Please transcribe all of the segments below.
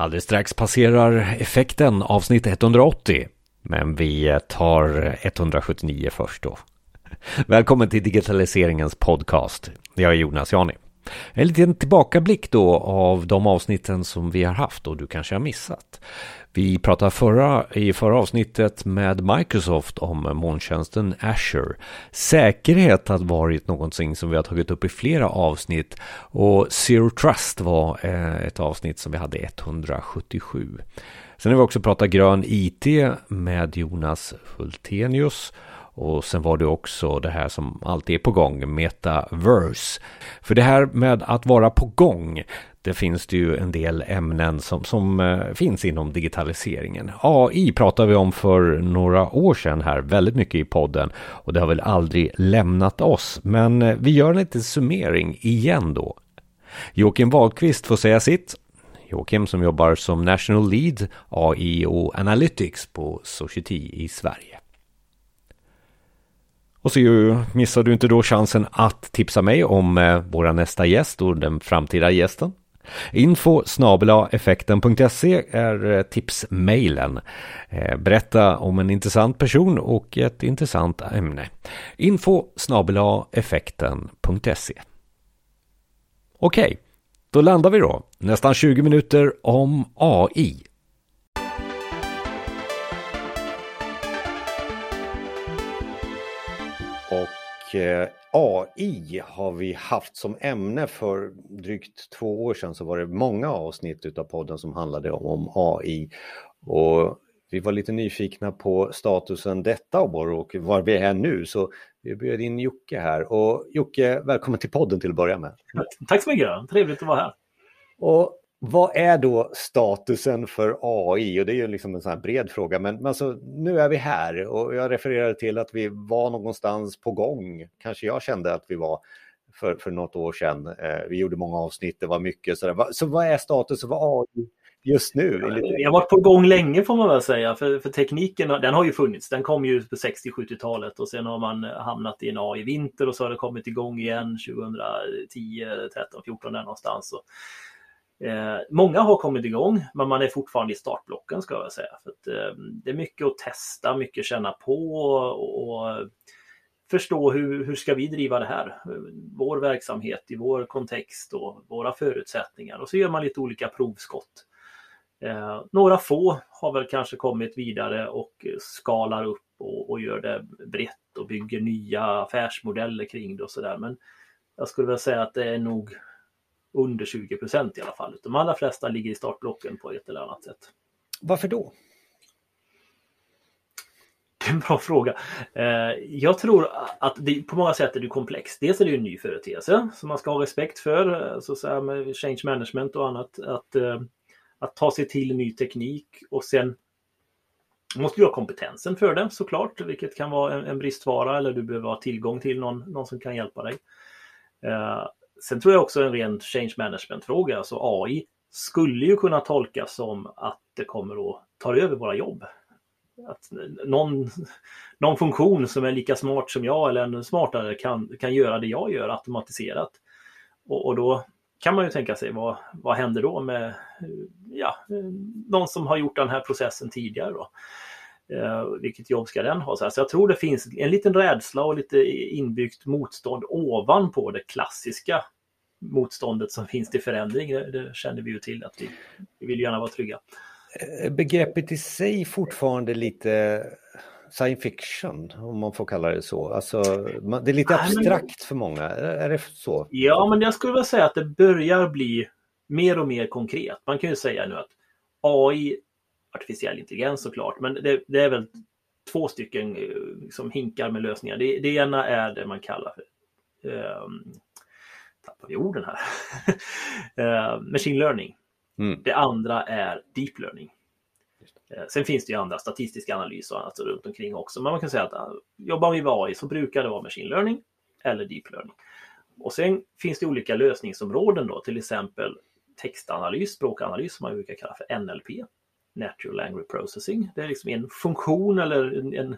Alldeles strax passerar effekten avsnitt 180. Men vi tar 179 först då. Välkommen till digitaliseringens podcast. Jag är Jonas Jani. En liten tillbakablick då av de avsnitten som vi har haft och du kanske har missat. Vi pratade förra, i förra avsnittet med Microsoft om molntjänsten Azure. Säkerhet har varit någonting som vi har tagit upp i flera avsnitt och Zero Trust var eh, ett avsnitt som vi hade 177. Sen har vi också pratat grön IT med Jonas Hultenius och sen var det också det här som alltid är på gång, metaverse. För det här med att vara på gång, det finns det ju en del ämnen som, som eh, finns inom digitaliseringen. AI pratade vi om för några år sedan här, väldigt mycket i podden. Och det har väl aldrig lämnat oss. Men eh, vi gör en liten summering igen då. Joakim Wahlqvist får säga sitt. Joakim som jobbar som National Lead AI och Analytics på Society i Sverige. Och så missar du inte då chansen att tipsa mig om vår våra nästa gäst och den framtida gästen. Info effekten.se är eh, tipsmailen. Eh, berätta om en intressant person och ett intressant ämne. Info effekten.se Okej, då landar vi då. Nästan 20 minuter om AI. Och eh, AI har vi haft som ämne för drygt två år sedan så var det många avsnitt av podden som handlade om AI. Och vi var lite nyfikna på statusen detta år och var vi är nu så vi bjöd in Jocke här. Och Jocke, välkommen till podden till att börja med. Tack så mycket, trevligt att vara här. Och vad är då statusen för AI? Och det är ju liksom en sån här bred fråga, men alltså, nu är vi här och jag refererar till att vi var någonstans på gång. Kanske jag kände att vi var för, för något år sedan. Eh, vi gjorde många avsnitt, det var mycket sådär. Så vad är statusen för AI just nu? Vi har varit på gång länge får man väl säga, för, för tekniken den har ju funnits. Den kom ju på 60-70-talet och sen har man hamnat i en AI-vinter och så har det kommit igång igen 2010, 13, 14 där någonstans. Och Eh, många har kommit igång, men man är fortfarande i startblocken ska jag säga. För att, eh, det är mycket att testa, mycket känna på och, och förstå hur, hur ska vi driva det här? Vår verksamhet i vår kontext och våra förutsättningar. Och så gör man lite olika provskott. Eh, några få har väl kanske kommit vidare och skalar upp och, och gör det brett och bygger nya affärsmodeller kring det och sådär. Men jag skulle väl säga att det är nog under 20 procent i alla fall. De allra flesta ligger i startblocken på ett eller annat sätt. Varför då? Det är en bra fråga. Eh, jag tror att det på många sätt är det komplext. Dels är det en ny företeelse som man ska ha respekt för, eh, så att säga, med change management och annat. Att, eh, att ta sig till ny teknik och sen måste du ha kompetensen för det såklart, vilket kan vara en, bristvara eller du behöver ha tillgång till någon, någon som kan hjälpa dig. Sen tror jag också en ren change management-fråga, alltså AI skulle ju kunna tolkas som att det kommer att ta över våra jobb. Att någon, någon funktion som är lika smart som jag eller ännu smartare kan, kan göra det jag gör automatiserat. Och, och då kan man ju tänka sig vad, vad händer då med ja, någon som har gjort den här processen tidigare. Då? Eh, vilket jobb ska den ha? Så, jag tror det finns en liten rädsla och lite inbyggt motstånd ovanpå det klassiska motståndet som finns till förändring. Det, känner vi ju till att vi, vi vill gärna vara trygga. Eh, begreppet i sig fortfarande lite science fiction, om man får kalla det så. Alltså, det är lite abstrakt för många, är det så? Ja, men jag skulle vilja säga att det börjar bli mer och mer konkret. Man kan ju säga nu att AI artificiell intelligens såklart, men det, det, är väl två stycken eh, som hinkar med lösningar. Det, det ena är det man kallar för um, tappar vi orden här. uh, machine learning. Mm. Det andra är deep learning. Uh, sen finns det ju andra statistiska analyser och annat runt omkring också. Men man kan säga att uh, jobbar vi med AI så brukar det vara machine learning eller deep learning. Och sen finns det olika lösningsområden då, till exempel textanalys, språkanalys som man brukar kalla för NLP. Natural Language Processing. Det är liksom en funktion eller en, en,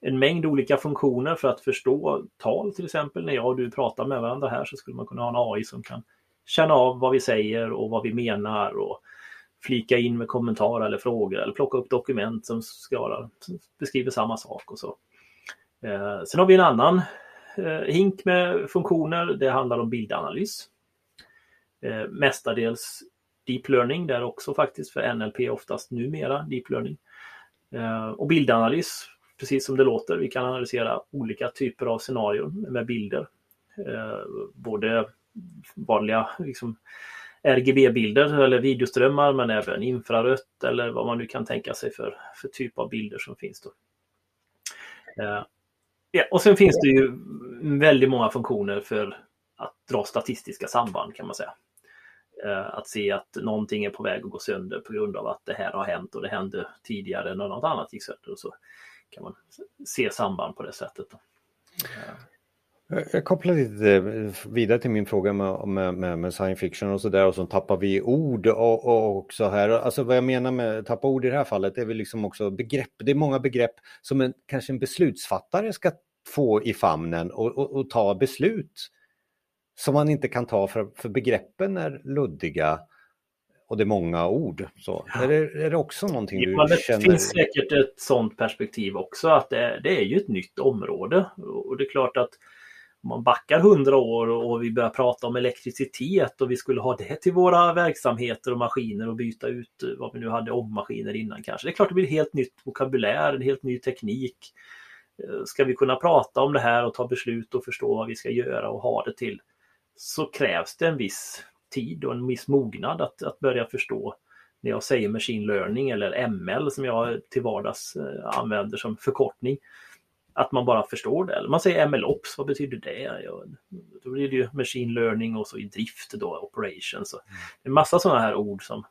en, mängd olika funktioner för att förstå tal till exempel. När jag och du pratar med varandra här så skulle man kunna ha en AI som kan känna av vad vi säger och vad vi menar och flika in med kommentarer eller frågor eller plocka upp dokument som, ska, som beskriver samma sak och så. Eh, sen har vi en annan eh, hink med funktioner. Det handlar om bildanalys. Eh, mestadels deep learning där också faktiskt för NLP oftast numera deep learning. Eh, och bildanalys, precis som det låter, vi kan analysera olika typer av scenarion med bilder. Eh, både vanliga liksom, RGB-bilder eller videoströmmar men även infrarött eller vad man nu kan tänka sig för, för typ av bilder som finns. Då. Eh, ja, och sen finns det ju väldigt många funktioner för att dra statistiska samband kan man säga. Eh, att se att någonting är på väg att gå sönder på grund av att det här har hänt och det hände tidigare när något annat gick sönder. Och så kan man se samband på det sättet. Jag kopplar lite eh, vidare till min fråga med, med, med, med science fiction och så där och så tappar vi ord och, och också här. Alltså vad jag menar med tappa ord i det här fallet är väl liksom också begrepp. Det är många begrepp som en, kanske en beslutsfattare ska få i famnen och, och, och ta beslut som man inte kan ta för, för begreppen är luddiga och det är många ord. Så. Ja. Är, det, är det också någonting du ja, det känner? Det finns säkert ett sådant perspektiv också att det, det, är ju ett nytt område och det är klart att om man backar hundra år och vi börjar prata om elektricitet och vi skulle ha det till våra verksamheter och maskiner och byta ut vad vi nu hade ångmaskiner innan kanske. Det är klart det blir helt nytt vokabulär, en helt ny teknik. Eh, ska vi kunna prata om det här och ta beslut och förstå vad vi ska göra och ha det till så krävs det en viss tid och en viss mognad att, att börja förstå när jag säger machine learning eller ML som jag till vardags eh, använder som förkortning. Att man bara förstår det. Man säger MLOps, vad betyder det? Ja, då blir det ju machine learning och så i drift då, operations. Och en massa sådana här ord som,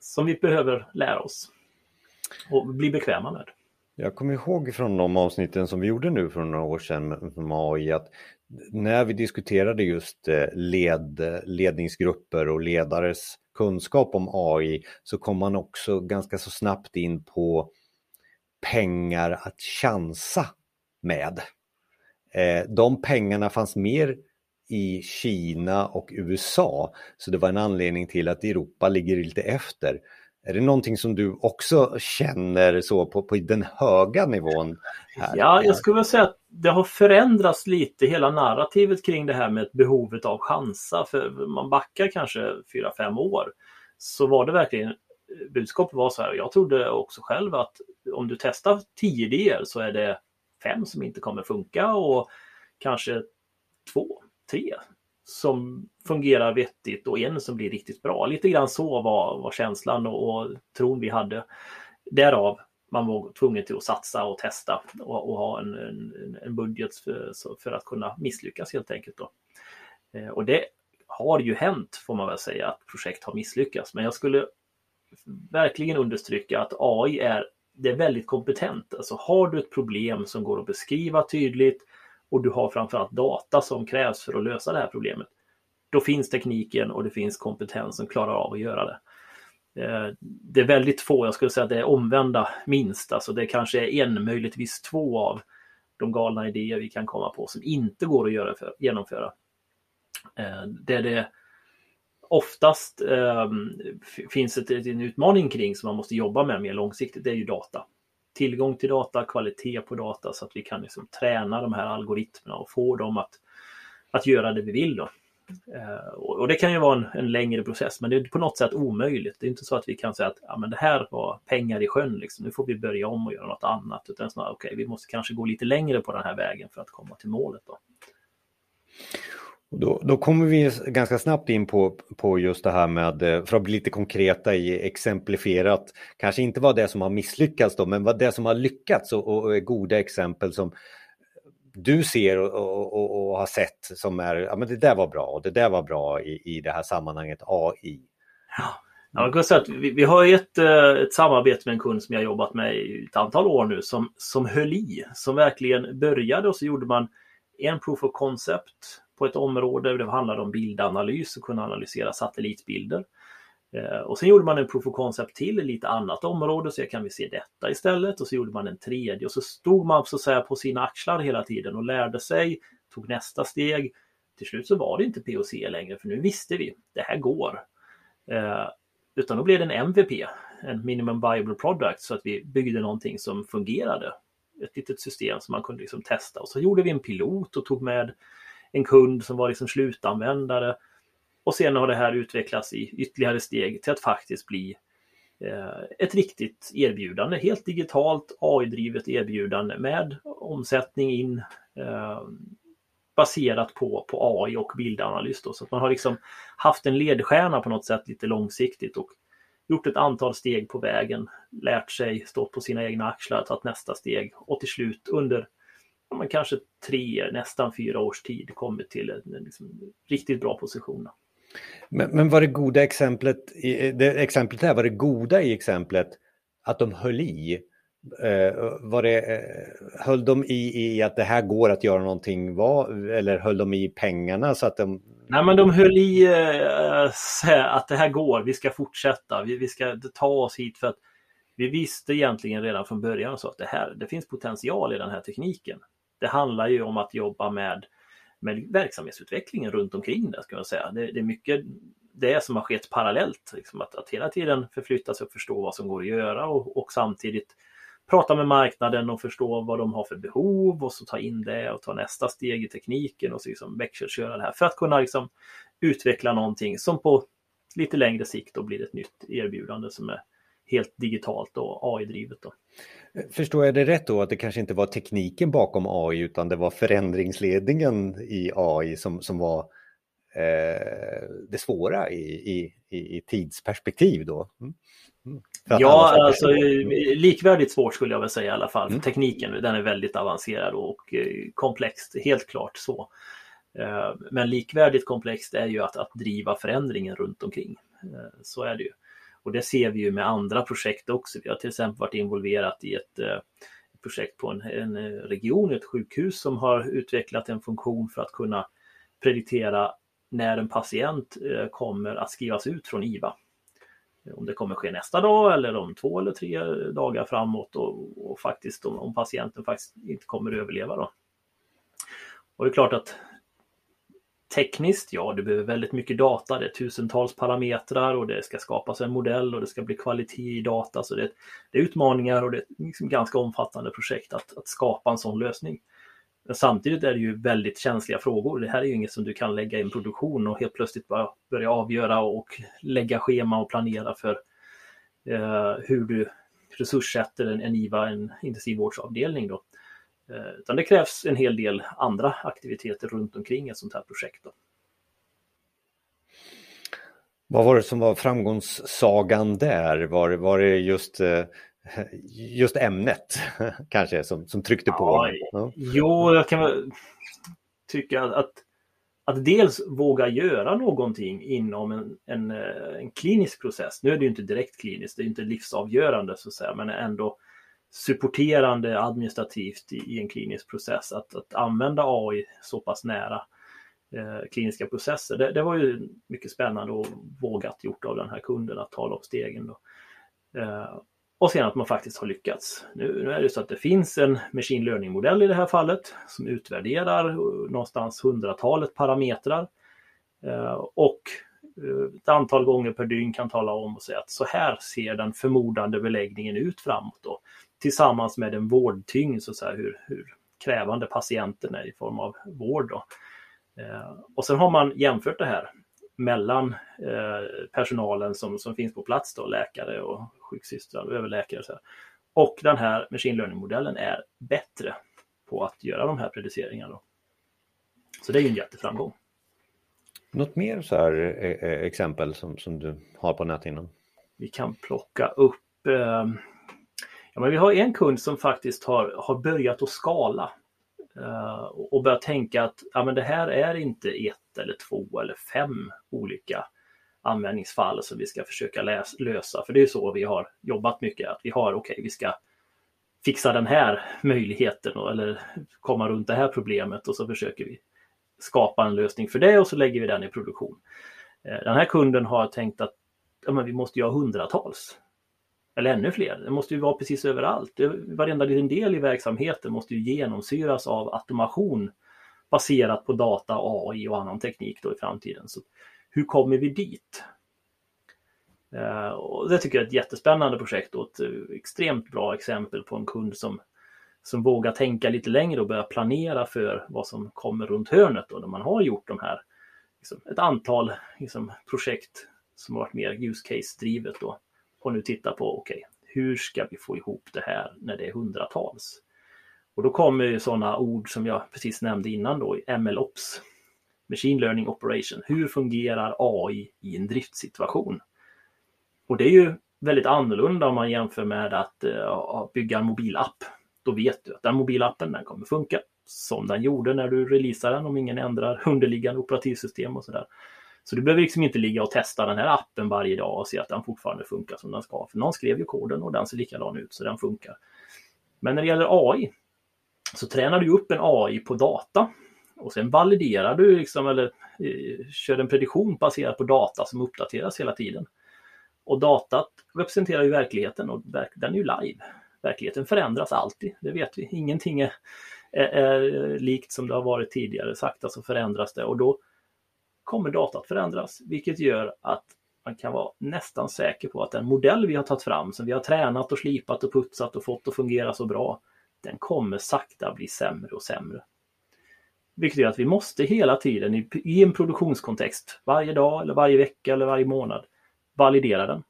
som vi behöver lära oss och bli bekväma med. Jag kommer ihåg från de avsnitten som vi gjorde nu för några år sedan med AI att när vi diskuterade just eh, led, ledningsgrupper och ledares kunskap om AI så kom man också ganska så snabbt in på pengar att chansa med. Eh, de pengarna fanns mer i Kina och USA så det var en anledning till att Europa ligger lite efter. Är det någonting som du också känner så på, på den höga nivån? Här? Ja, jag skulle säga att det har förändrats lite hela narrativet kring det här med behovet av chansa. För man backar kanske 4-5 år så var det verkligen budskapet var så här. Jag trodde också själv att om du testar 10 idéer så är det fem som inte kommer funka och kanske två, tre som fungerar vettigt och en som blir riktigt bra. Lite grann så var, var känslan och, och tron vi hade. Därav man var tvungen till att satsa och testa och, och ha en, en, en budget för, för, att kunna misslyckas helt enkelt. Då. Eh, och det har ju hänt får man väl säga att projekt har misslyckats. Men jag skulle verkligen understryka att AI är, det är väldigt kompetent. Alltså har du ett problem som går att beskriva tydligt och du har framförallt data som krävs för att lösa det här problemet. Då finns tekniken och det finns kompetens som klarar av att göra det. Eh, det är väldigt få, jag skulle säga att det är omvända minst, alltså det kanske är en, möjligtvis två av de galna idéer vi kan komma på som inte går att göra för, genomföra. Eh, det det oftast ehm, finns ett, en utmaning kring som man måste jobba med mer långsiktigt, det är ju data tillgång till data, kvalitet på data så att vi kan liksom träna de här algoritmerna och få dem att, att göra det vi vill. Då. Eh, och det kan ju vara en, en, längre process men det är på något sätt omöjligt. Det är inte så att vi kan säga att ja, men det här var pengar i sjön, liksom. nu får vi börja om och göra något annat. Utan snarare, okay, vi måste kanske gå lite längre på den här vägen för att komma till målet. Då. Då, då, kommer vi ganska snabbt in på, på just det här med, eh, för att bli lite konkreta i exemplifierat, kanske inte vad det är som har misslyckats då, men vad det är som har lyckats och, och, och goda exempel som du ser och, och, och, har sett som är, ja men det där var bra och det där var bra i, i det här sammanhanget AI. Ja. Jag kan säga att vi, vi har ett, eh, ett samarbete med en kund som jag jobbat med i ett antal år nu som, som höll i, som verkligen började och så gjorde man en proof of concept på ett område. Det handlade om bildanalys och kunna analysera satellitbilder. Eh, och sen gjorde man en proof of concept till i lite annat område så kan vi se detta istället och så gjorde man en tredje och så stod man så att säga på sina axlar hela tiden och lärde sig, tog nästa steg. Till slut så var det inte POC längre för nu visste vi, det här går. Eh, utan då blev det en MVP, en minimum viable product, så att vi byggde någonting som fungerade. Ett litet system som man kunde liksom testa och så gjorde vi en pilot och tog med en kund som var liksom slutanvändare. Och sen har det här utvecklats i ytterligare steg till att faktiskt bli eh, ett riktigt erbjudande, helt digitalt AI-drivet erbjudande med omsättning in eh, baserat på, på AI och bildanalys. Då. Så att man har liksom haft en ledstjärna på något sätt lite långsiktigt och gjort ett antal steg på vägen, lärt sig, stått på sina egna axlar, tagit nästa steg och till slut under ja, kanske tre, nästan fyra års tid kommit till en liksom, riktigt bra position. Men, men var det goda exemplet, det exemplet här, var det goda i exemplet att de höll i? Eh, var det, eh, höll de i, i att det här går att göra någonting, var, eller höll de i pengarna så att de... Nej men de höll i äh, att det här går, vi ska fortsätta, vi, vi ska ta oss hit för att vi visste egentligen redan från början så att det här, det finns potential i den här tekniken. Det handlar ju om att jobba med, med verksamhetsutvecklingen runt omkring det, ska jag säga. Det, det är mycket det som har skett parallellt, liksom att, att hela tiden förflytta sig och förstå vad som går att göra och, och samtidigt prata med marknaden och förstå vad de har för behov och så ta in det och ta nästa steg i tekniken och så liksom växelköra det här för att kunna liksom utveckla någonting som på lite längre sikt då blir ett nytt erbjudande som är helt digitalt och AI-drivet. Förstår jag det rätt då att det kanske inte var tekniken bakom AI utan det var förändringsledningen i AI som, som var eh, det svåra i, i, i tidsperspektiv då? Mm. Mm. Ja, alltså likvärdigt svårt skulle jag väl säga i alla fall. För mm. tekniken den är väldigt avancerad och eh, komplext, helt klart så. Eh, men likvärdigt komplext är ju att, att driva förändringen runt omkring. Eh, så är det ju. Och det ser vi ju med andra projekt också. Vi har till exempel varit involverat i ett eh, projekt på en, en eh, region, ett sjukhus som har utvecklat en funktion för att kunna prediktera när en patient eh, kommer att skrivas ut från IVA om det kommer ske nästa dag eller om två eller tre dagar framåt och, och faktiskt om, om, patienten faktiskt inte kommer att överleva. Då. Och det är klart att tekniskt, ja, du behöver väldigt mycket data. Det är tusentals parametrar och det ska skapas en modell och det ska bli kvalitet i data. Så det, det är utmaningar och det är ett liksom ganska omfattande projekt att, att skapa en sån lösning. Men samtidigt är det ju väldigt känsliga frågor. Det här är ju inget som du kan lägga i en produktion och helt plötsligt bara börja avgöra och lägga schema och planera för eh, hur du resurssätter en, en IVA, en intensivvårdsavdelning. Då. Eh, utan det krävs en hel del andra aktiviteter runt omkring ett sånt här projekt. Då. Vad var det som var framgångssagan där? Var, var det just eh, just ämnet kanske som, som tryckte på? Ja, Jo, jag kan tycka att, att dels våga göra någonting inom en, en, eh, en, klinisk process. Nu är det ju inte direkt kliniskt, det är inte livsavgörande så att säga, men ändå supporterande administrativt i, en klinisk process. Att, att använda AI så pass nära eh, kliniska processer, det, det, var ju mycket spännande och vågat gjort av den här kunden att ta de stegen. Då. Eh, och sen att man faktiskt har lyckats. Nu, nu är det så att det finns en machine learning-modell i det här fallet som utvärderar eh, någonstans hundratalet parametrar eh, och eh, ett antal gånger per dygn kan tala om och säga att så här ser den förmodande beläggningen ut framåt då. Tillsammans med en vårdtyngd, så att säga, hur, hur krävande patienten är i form av vård. Då. Eh, och sen har man jämfört det här mellan eh, personalen som, som finns på plats, då, läkare och sjuksystrar och överläkare. Så här. Och den här machine learning-modellen är bättre på att göra de här prediceringarna. Så det är ju en jätteframgång. Något mer så här eh, exempel som, som du har på näthinnan? Vi kan plocka upp eh, ja, men Vi har en kund som faktiskt har, har börjat att skala eh, och börjat tänka att ja, men det här är inte ett eller två eller fem olika användningsfall som vi ska försöka lösa. För det är så vi har jobbat mycket, att vi har, okej, okay, vi ska fixa den här möjligheten eller komma runt det här problemet och så försöker vi skapa en lösning för det och så lägger vi den i produktion. Eh, den här kunden har tänkt att ja, men vi måste göra hundratals. Eller ännu fler. Det måste ju vara precis överallt. Varenda liten del i verksamheten måste ju genomsyras av automation baserat på data, AI och annan teknik då i framtiden. Så hur kommer vi dit? Eh, och det tycker jag är ett jättespännande projekt och ett eh, extremt bra exempel på en kund som, som vågar tänka lite längre och börja planera för vad som kommer runt hörnet då, när man har gjort de här liksom, ett antal liksom, projekt som har varit mer use case-drivet då och nu titta på okej, okay, hur ska vi få ihop det här när det är hundratals? Och då kommer ju sådana ord som jag precis nämnde innan då, MLOps, Machine Learning Operation. Hur fungerar AI i en driftsituation? Och det är ju väldigt annorlunda om man jämför med att uh, bygga en mobilapp. Då vet du att den mobilappen den kommer funka som den gjorde när du releasar den om ingen ändrar underliggande operativsystem och sådär. Så du behöver liksom inte ligga och testa den här appen varje dag och se att den fortfarande funkar som den ska. För någon skrev ju koden och den ser likadan ut så den funkar. Men när det gäller AI så tränar du upp en AI på data och sen validerar du liksom eller eh, kör en prediktion baserat på data som uppdateras hela tiden. Och datat representerar ju verkligheten och den är ju live. Verkligheten förändras alltid, det vet vi. Ingenting är, är, är likt som det har varit tidigare. Sakta så förändras det och då kommer datat förändras, vilket gör att man kan vara nästan säker på att den modell vi har tagit fram, som vi har tränat och slipat och putsat och fått att fungera så bra, den kommer sakta bli sämre och sämre. Vilket gör att vi måste hela tiden i, en produktionskontext, varje dag eller varje vecka eller varje månad, validera den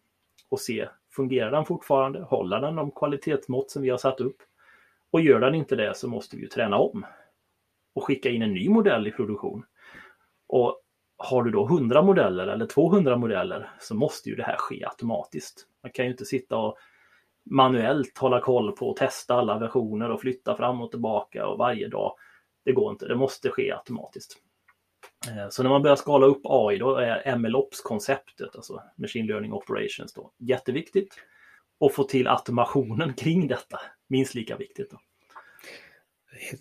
och se, fungerar den fortfarande? Håller den de kvalitetsmått som vi har satt upp? Och gör den inte det så måste vi ju träna om och skicka in en ny modell i produktion. Och har du då 100 modeller eller 200 modeller så måste ju det här ske automatiskt. Man kan ju inte sitta och manuellt hålla koll på och testa alla versioner och flytta fram och tillbaka och varje dag. Det går inte, det måste ske automatiskt. Eh, så när man börjar skala upp AI då är MLOps-konceptet, alltså Machine Learning Operations, då, jätteviktigt. Och få till automationen kring detta, minst lika viktigt. Då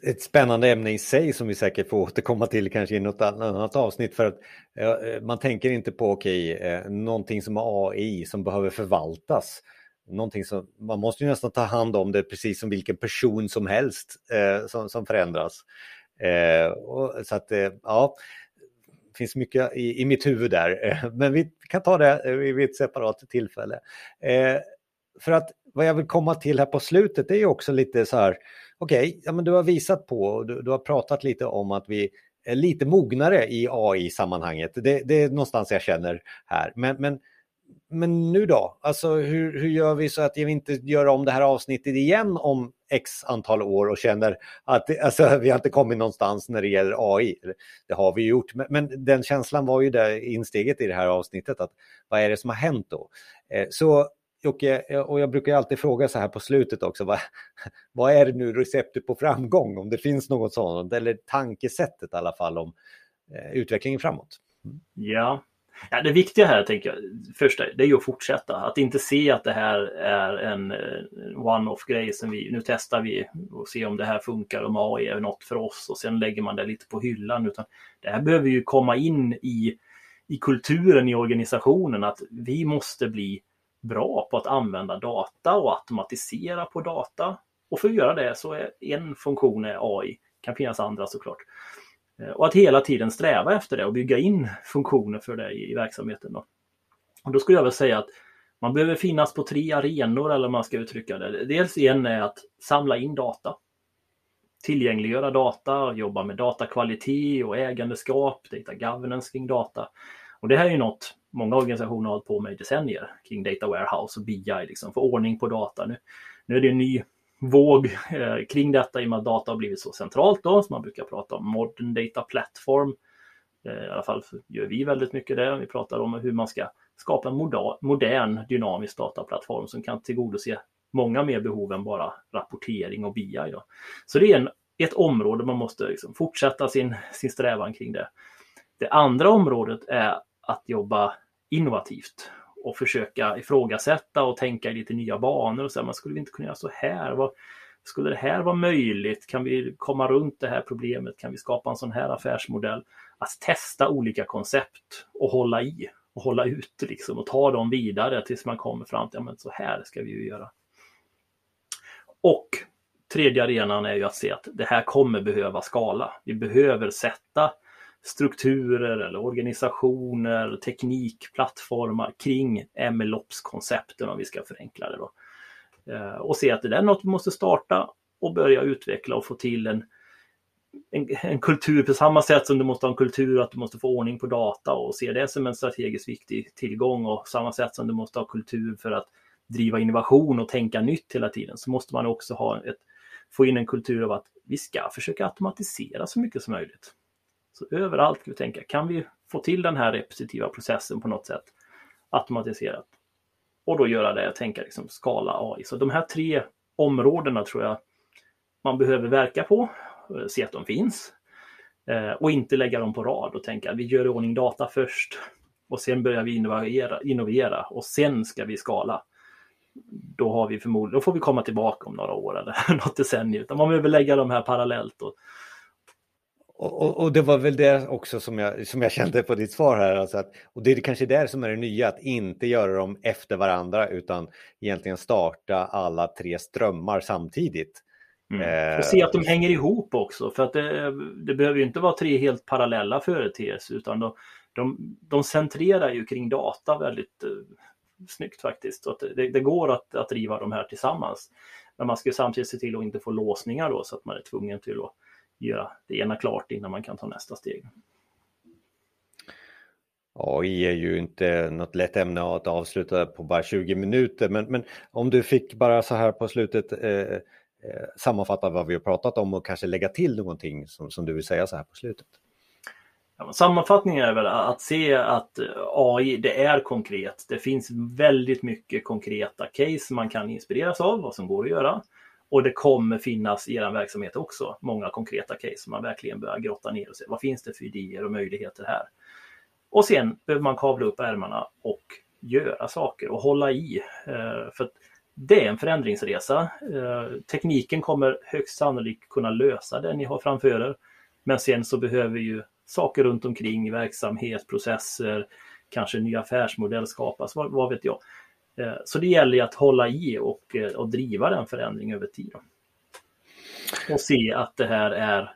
ett spännande ämne i sig som vi säkert får återkomma till kanske i något annat avsnitt för att eh, eh, man tänker inte på okej, okay, eh, någonting som är AI som behöver förvaltas. Någonting som, man måste ju nästan ta hand om det precis som vilken person som helst eh, som, som förändras. Eh, och, så att eh, ja, det finns mycket i, i mitt huvud där, eh, men vi kan ta det eh, vid ett separat tillfälle. för att vad jag vill komma till här på slutet är ju också lite så här, okej, okay, ja, men du har visat på, du, du har pratat lite om att vi är lite mognare i AI-sammanhanget. Det, det, är någonstans jag känner här. Men, men, men nu då? Alltså hur, hur gör vi så att vi inte gör om det här avsnittet igen om x antal år och känner att alltså, vi har inte kommit någonstans när det gäller AI. Det har vi gjort, men, men den känslan var ju där insteget i det här avsnittet att vad är det som har hänt då? Eh, så Jocke, och jag brukar alltid fråga så här på slutet också, vad, vad är det nu receptet på framgång? Om det finns något sådant, eller tankesättet i alla fall om eh, utvecklingen framåt. Mm. Ja. ja, det viktiga här tänker jag, första, det är ju att fortsätta. Att inte se att det här är en eh, one-off grej som vi, nu testar vi och ser om det här funkar, om AI är något för oss och sen lägger man det lite på hyllan. Utan det här behöver ju komma in i, i kulturen i organisationen, att vi måste bli bra på att använda data och automatisera på data. Och för att göra det så är en funktion är AI, kan finnas andra såklart. Eh, och att hela tiden sträva efter det och bygga in funktioner för det i verksamheten. Då. Och då skulle jag väl säga att man behöver finnas på tre arenor eller man ska uttrycka det. Dels en är att samla in data. Tillgängliggöra data, jobba med datakvalitet och ägandeskap, data governance kring data. Och det här är ju något många organisationer har hållit på med i decennier kring data warehouse och BI, liksom, få ordning på data. Nu, nu är det en ny våg eh, kring detta i och med att data har blivit så centralt då, så man brukar prata om modern data platform. Eh, I alla fall gör vi väldigt mycket det. Vi pratar om hur man ska skapa en modern dynamisk dataplattform som kan tillgodose många mer behov än bara rapportering och BI. Då. Så det är en, ett område man måste liksom fortsätta sin, sin strävan kring det. Det andra området är att jobba innovativt och försöka ifrågasätta och tänka i lite nya banor och säga, man skulle vi inte kunna göra så här? Vad, skulle det här vara möjligt? Kan vi komma runt det här problemet? Kan vi skapa en sån här affärsmodell? Att testa olika koncept och hålla i och hålla ut liksom och ta dem vidare tills man kommer fram till, ja men så här ska vi ju göra. Och tredje arenan är ju att se att det här kommer behöva skala. Vi behöver sätta strukturer eller organisationer, teknik, plattformar kring MLOps-koncepten om vi ska förenkla det. Då. Eh, och se att det är något vi måste starta och börja utveckla och få till en, en, en, kultur på samma sätt som du måste ha en kultur att du måste få ordning på data och se det som en strategiskt viktig tillgång och samma sätt som du måste ha kultur för att driva innovation och tänka nytt hela tiden så måste man också ha ett, få in en kultur av att vi ska försöka automatisera så mycket som möjligt. Så överallt ska vi tänka, kan vi få till den här repetitiva processen på något sätt automatiserat? Och då göra det, tänka liksom skala AI. Så de här tre områdena tror jag man behöver verka på, eh, se att de finns eh, och inte lägga dem på rad och tänka vi gör i ordning data först och sen börjar vi innovera, innovera och sen ska vi skala. Då har vi förmodligen, då får vi komma tillbaka om några år eller något decennium. Utan man behöver lägga de här parallellt och, och, och, det var väl det också som jag, som jag kände på ditt svar här. Alltså att, och det är kanske där som är det nya, att inte göra dem efter varandra utan egentligen starta alla tre strömmar samtidigt. Mm. Och se att de hänger ihop också för att det, det behöver ju inte vara tre helt parallella företeelser utan de, de, de centrerar ju kring data väldigt uh, snyggt faktiskt. Så att det, det, går att, att driva de här tillsammans. Men man ska samtidigt se till att inte få låsningar då så att man är tvungen till att göra det ena klart innan man kan ta nästa steg. AI är ju inte något lätt ämne att avsluta på bara 20 minuter, men, men om du fick bara så här på slutet eh, eh, sammanfatta vad vi har pratat om och kanske lägga till någonting som, som du vill säga så här på slutet. Ja, sammanfattningen är väl att se att AI, det är konkret. Det finns väldigt mycket konkreta case man kan inspireras av, vad som går att göra. Och det kommer finnas i er verksamhet också många konkreta case som man verkligen börjar grotta ner och se vad finns det för idéer och möjligheter här. Och sen behöver man kavla upp ärmarna och göra saker och hålla i. Eh, för det är en förändringsresa. Eh, tekniken kommer högst sannolikt kunna lösa det ni har framför er. Men sen så behöver ju saker runt omkring, verksamhet, processer, kanske ny affärsmodell skapas, vad, vad vet jag. Eh, så det gäller ju att hålla i och, eh, och driva den förändringen över tid. Och se att det här är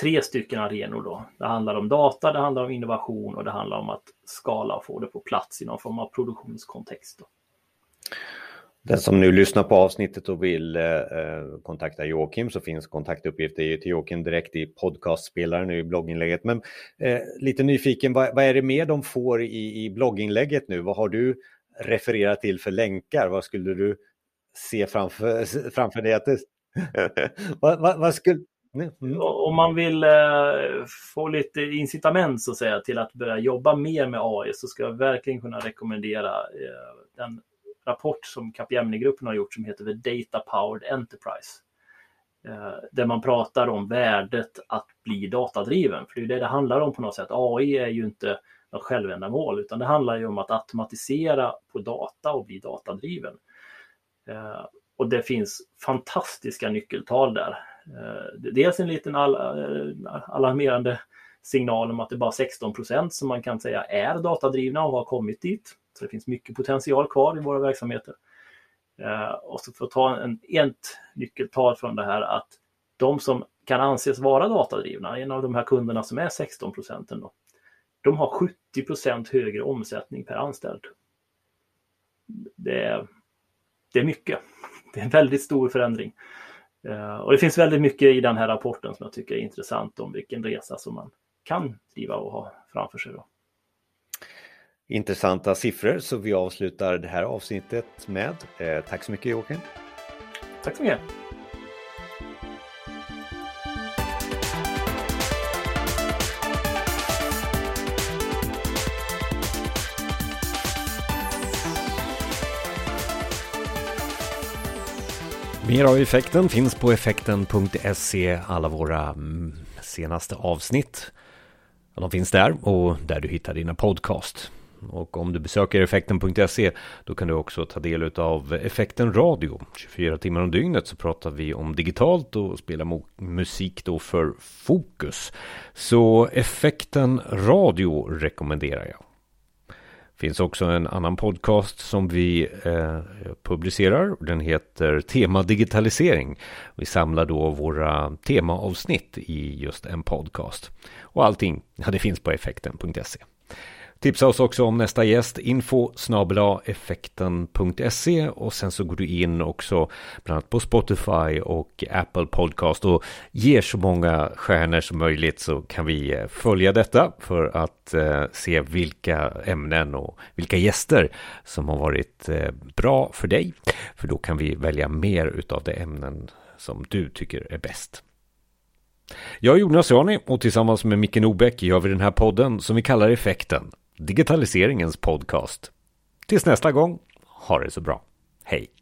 tre stycken arenor då. Det handlar om data, det handlar om innovation och det handlar om att skala och få det på plats i någon form av produktionskontext. Då. Den som nu lyssnar på avsnittet och vill eh, eh kontakta Joakim så finns kontaktuppgifter till Joakim direkt i podcastspelaren i blogginlägget. Men eh, lite nyfiken, vad, vad, är det mer de får i, i blogginlägget nu? Vad har du referera till för länkar? Vad skulle du se framför, framför dig? Att det, vad, vad, vad skulle... Mm. Om man vill eh, få lite incitament så att säga till att börja jobba mer med AI så ska jag verkligen kunna rekommendera eh, den rapport som Capgemini-gruppen har gjort som heter The Data Powered Enterprise. Eh, där man pratar om värdet att bli datadriven. För det är det det handlar om på något sätt. AI är ju inte något självändamål utan det handlar ju om att automatisera på data och bli datadriven. Eh, och det finns fantastiska nyckeltal där. Eh, dels en liten all, eh, alarmerande signal om att det är bara 16 procent som man kan säga är datadrivna och har kommit dit. Så det finns mycket potential kvar i våra verksamheter. Eh, och så för att ta en, ett nyckeltal från det här att de som kan anses vara datadrivna, en av de här kunderna som är 16 procenten, de har 70% högre omsättning per anställd. Det är, det är mycket. Det är en väldigt stor förändring. Eh, och det finns väldigt mycket i den här rapporten som jag tycker är intressant om vilken resa som man kan driva och ha framför sig. Då. Intressanta siffror så vi avslutar det här avsnittet med. Eh, tack så mycket Joakim. Tack så mycket. Mer av effekten finns på effekten.se, alla våra mm, senaste avsnitt. De finns där och där du hittar dina podcast. Och om du besöker effekten.se då kan du också ta del av effekten radio. 24 timmar om dygnet så pratar vi om digitalt och spelar musik då för fokus. Så effekten radio rekommenderar jag finns också en annan podcast som vi eh, publicerar. Den heter Tema digitalisering. Vi samlar då våra temaavsnitt i just en podcast. Och allting, ja, det finns på effekten.se. Tipsa oss också om nästa gäst, info effekten.se och sen så går du in också bland annat på Spotify och Apple Podcast och ger så många stjärnor som möjligt så kan vi eh, följa detta för att eh, se vilka ämnen och vilka gäster som har varit eh, bra för dig. För då kan vi välja mer utav de ämnen som du tycker är bäst. Jag är Jonas Jani och tillsammans med Micke Nobäck gör vi den här podden som vi kallar Effekten digitaliseringens podcast. Tills nästa gång, ha det så bra. Hej!